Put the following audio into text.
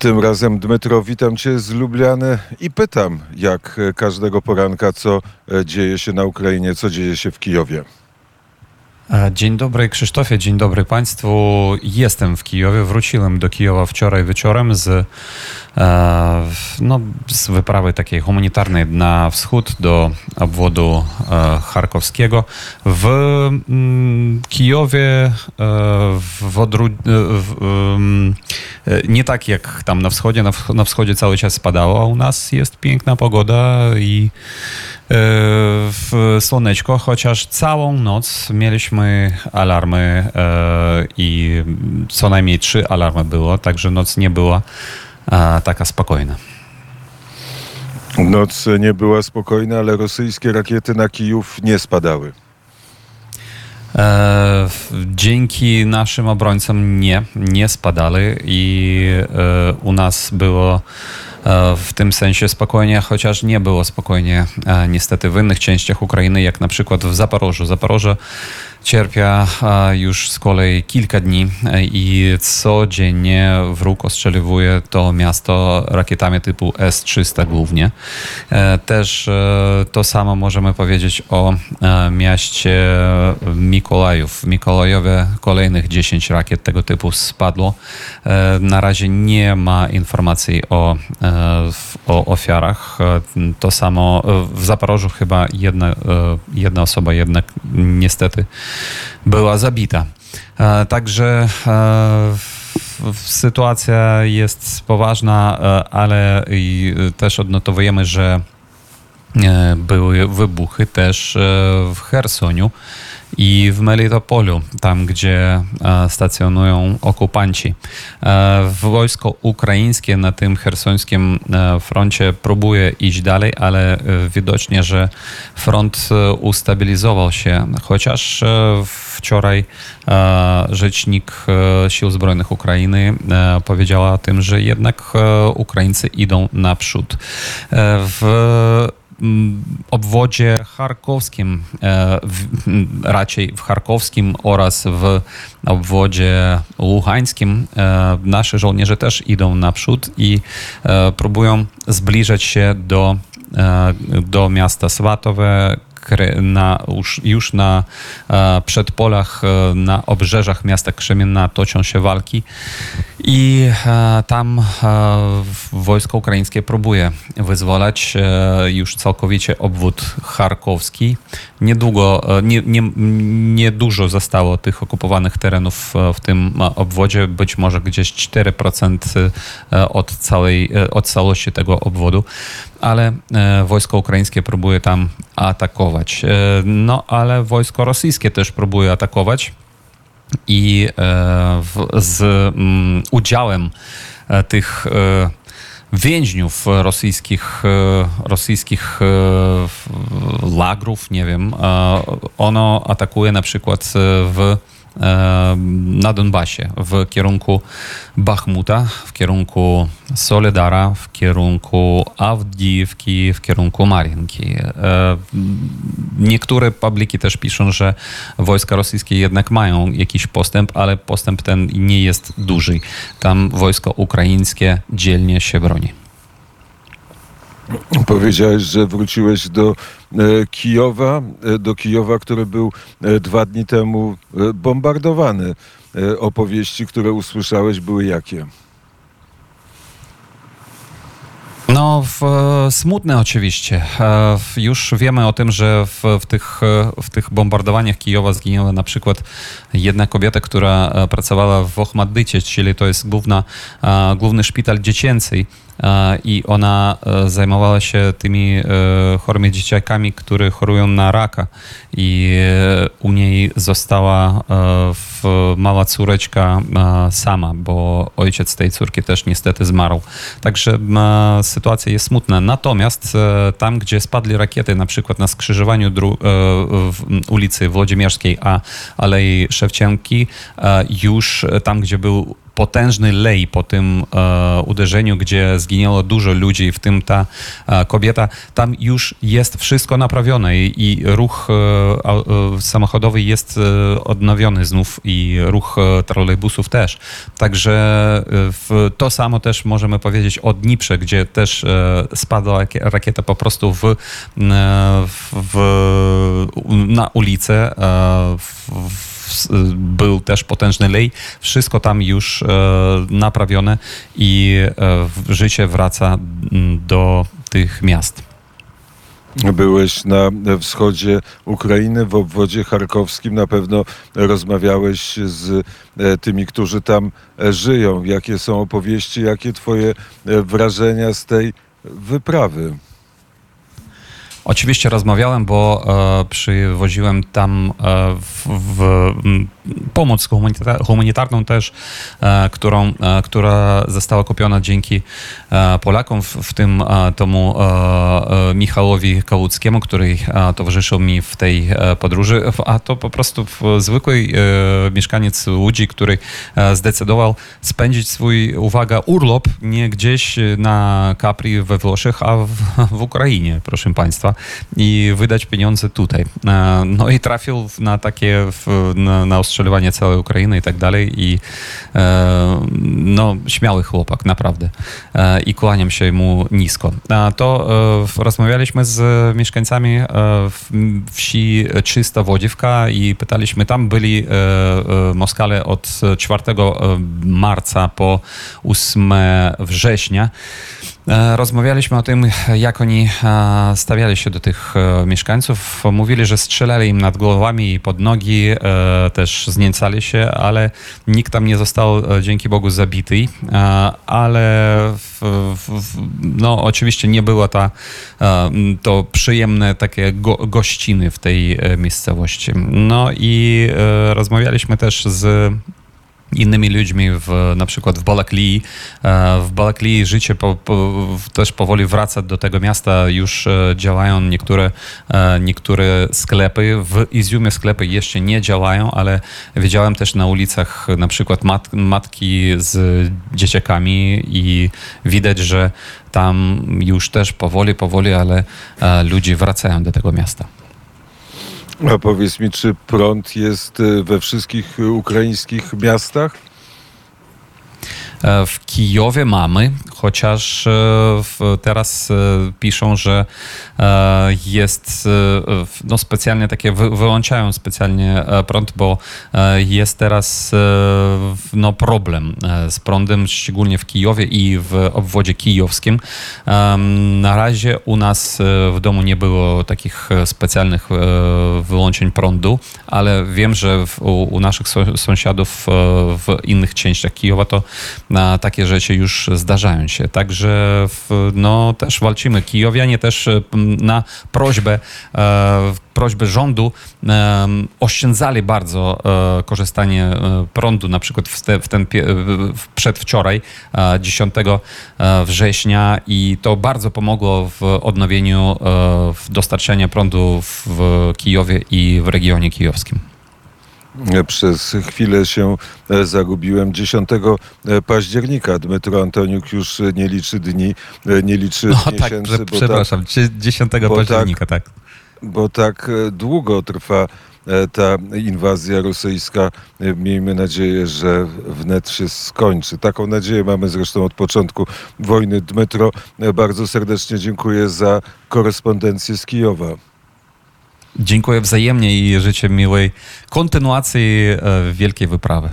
Tym razem, Dmytro, witam Cię z Lubliany i pytam, jak każdego poranka, co e, dzieje się na Ukrainie, co dzieje się w Kijowie. E, Dzień dobry Krzysztofie, dzień dobry Państwu. Jestem w Kijowie, wróciłem do Kijowa wczoraj wieczorem z, no, z wyprawy takiej humanitarnej na wschód do obwodu e, charkowskiego. W mm, Kijowie e, w odru, e, e, nie tak jak tam na wschodzie, na, wsch- na wschodzie cały czas spadało, a u nas jest piękna pogoda i e, w słoneczko, chociaż całą noc mieliśmy alarmy e, i co najmniej trzy alarmy było, także noc nie była e, taka spokojna. Noc nie była spokojna, ale rosyjskie rakiety na Kijów nie spadały. E, dzięki naszym obrońcom nie, nie spadali i e, u nas było e, w tym sensie spokojnie, chociaż nie było spokojnie e, niestety w innych częściach Ukrainy, jak na przykład w Zaporożu. Zaporoże cierpia już z kolei kilka dni e, i codziennie wróg ostrzeliwuje to miasto rakietami typu S-300 głównie. E, Też e, to samo możemy powiedzieć o mieście Mikołajów. W Mikołajowie kolejnych 10 rakiet tego typu spadło. Na razie nie ma informacji o, o ofiarach. To samo w Zaporożu chyba jedna, jedna osoba jednak niestety była zabita. E, Także e, sytuacja jest poważna, e, ale też odnotowujemy, że były wybuchy też w Chersoniu i w Melitopolu, tam gdzie e, stacjonują okupanci. E, Wojsko ukraińskie na tym chersońskim e, froncie próbuje iść dalej, ale widocznie, że front ustabilizował się, chociaż wczoraj rzecznik Sił Zbrojnych Ukrainy powiedziała o tym, że jednak Ukraińcy idą naprzód. W obwodzie charkowskim, e, raczej w charkowskim oraz w obwodzie luhańskim e, nasi żołnierze też idą naprzód i e, próbują zbliżać się do, do miasta Swatowe, na, już, już na przedpolach, na obrzeżach miasta Krzemienna toczą się walki i e, tam e, wojsko ukraińskie próbuje wyzwalać e, już całkowicie obwód charkowski. Niedługo, e, nie, nie, nie dużo zostało tych okupowanych terenów e, w tym e, obwodzie, być może gdzieś 4% e, od całej, od całości tego obwodu, ale wojsko ukraińskie próbuje tam atakować. No, ale wojsko rosyjskie też próbuje atakować i e, w, z mm, udziałem e, tych e, więźniów rosyjskich, rosyjskich lagrów, nie wiem, ono atakuje na przykład w na Donbasie w kierunku Bachmuta, w kierunku Soledara, w kierunku Awdijiwki, w kierunku Marienki. Niektóre publiki też piszą, że wojska rosyjskie jednak mają jakiś postęp, ale postęp ten nie jest duży. Tam wojsko ukraińskie dzielnie się broni. Powiedziałeś, że wróciłeś do e, Kijowa, e, do Kijowa, który był e, dwa dni temu bombardowany. Opowieści, które usłyszałeś, były jakie? No, w, smutne oczywiście. Już wiemy o tym, że w, w, tych, w tych bombardowaniach Kijowa zginęła na przykład jedna kobieta, która pracowała w Ochmaddycie, czyli to jest główna, główny szpital dziecięcy i ona e, zajmowała się tymi e, chorymi dzieciakami, które chorują na raka i e, u niej została e, mała córeczka e, sama, bo ojciec tej córki też niestety zmarł. Także e, sytuacja jest smutna. Natomiast e, tam, gdzie spadli rakiety, na przykład na skrzyżowaniu e, ulicy Włodzimierskiej a Alei Szewcienki, e, już tam, gdzie był potężny lej po tym e, uderzeniu, gdzie zginęło dużo ludzi, w tym ta e, kobieta, tam już jest wszystko naprawione i, i ruch e, e, samochodowy jest e, odnowiony znów i ruch e, trolejbusów też. Także w, to samo też możemy powiedzieć o Dniprze, gdzie też spadła rakie- rakieta po prostu w, w, na ulicę. w, był też potężny lej. Wszystko tam już e, naprawione i e, życie wraca do tych miast. Byłeś na wschodzie Ukrainy, w obwodzie charkowskim. Na pewno rozmawiałeś z e, tymi, którzy tam żyją. Jakie są opowieści, jakie twoje wrażenia z tej wyprawy? Oczywiście rozmawiałem, bo e, przywoziłem tam e, w, w, pomoc humanita- humanitarną też, e, którą, e, która została kupiona dzięki e, Polakom, w, tym e, Michałowi Kałuckiemu, który towarzyszył mi w tej podróży, a to po prostu zwykły mieszkaniec Łodzi, który zdecydował spędzić swój, uwaga, urlop nie gdzieś na Capri we Włoszech, a w, w Ukrainie, proszę Państwa, i wydać pieniądze tutaj. No i trafił na takie, na, na ostrzeliwanie całej Ukrainy i tak dalej i e, no, śmiały chłopak, naprawdę. E, I kłaniam się mu nisko. A To e, rozmawialiśmy z mieszkańcami wsi Czysta Wodziewka i pytaliśmy, tam byli Moskale od 4 marca po 8 września. E, Rozmawialiśmy o tym, jak oni e, stawiali się do tych e, mieszkańców. Mówili, że strzelali im nad głowami i pod nogi, też zniecali się, ale nikt tam nie został dzięki Bogu zabity. Ale w, w, no, oczywiście nie było ta, to przyjemne takie go, gościny w tej miejscowości. No i rozmawialiśmy też z innymi ludźmi, w, na przykład w Balakli. E, W Balakli życie po, po, też powoli wraca do tego miasta. Już e, działają niektóre, e, niektóre sklepy. W Iziumie sklepy jeszcze nie działają, ale widziałem też na ulicach na przykład mat, matki z dzieciakami i widać, że tam już też powoli, powoli, ale ludzie wracają do tego miasta. A powiedz mi, czy prąd jest e, we wszystkich e, ukraińskich miastach? E, W Kijowie mamy, chociaż e, teraz e, piszą, że jest no specjalnie takie, wy- wyłączają specjalnie prąd, bo jest teraz no problem z prądem, szczególnie w Kijowie i w obwodzie kijowskim. Na razie u nas w domu nie było takich specjalnych wyłączeń prądu, ale wiem, że u, naszych sąsiadów w innych częściach Kijowa to na takie rzeczy już zdarzają się. Także w, no, też walczymy. Kijowianie też e, na prośbę, e, prośbę rządu e, oszczędzali bardzo e, korzystanie e, prądu, na przykład w, te, w ten w- przedwczoraj, e, 10 e, września i to bardzo pomogło w odnowieniu dostarczania prądu w Kijowie i w regionie kijowskim. E, Przez chwilę się e, zagubiłem. 10 października Dmytro Antoniuk już e, nie liczy dni, e, nie liczy No tak, miesięcy, tak przepraszam, czy 10 bo października, tak. bo tak e, długo trwa e, ta inwazja rosyjska. E, Miejmy nadzieję, że wnet się skończy. Taką nadzieję mamy zresztą od początku wojny. Dmytro, e, bardzo serdecznie dziękuję za korespondencję z Kijowa. Dziękuję wzajemnie i życzę miłej kontynuacji e, wielkiej wyprawy.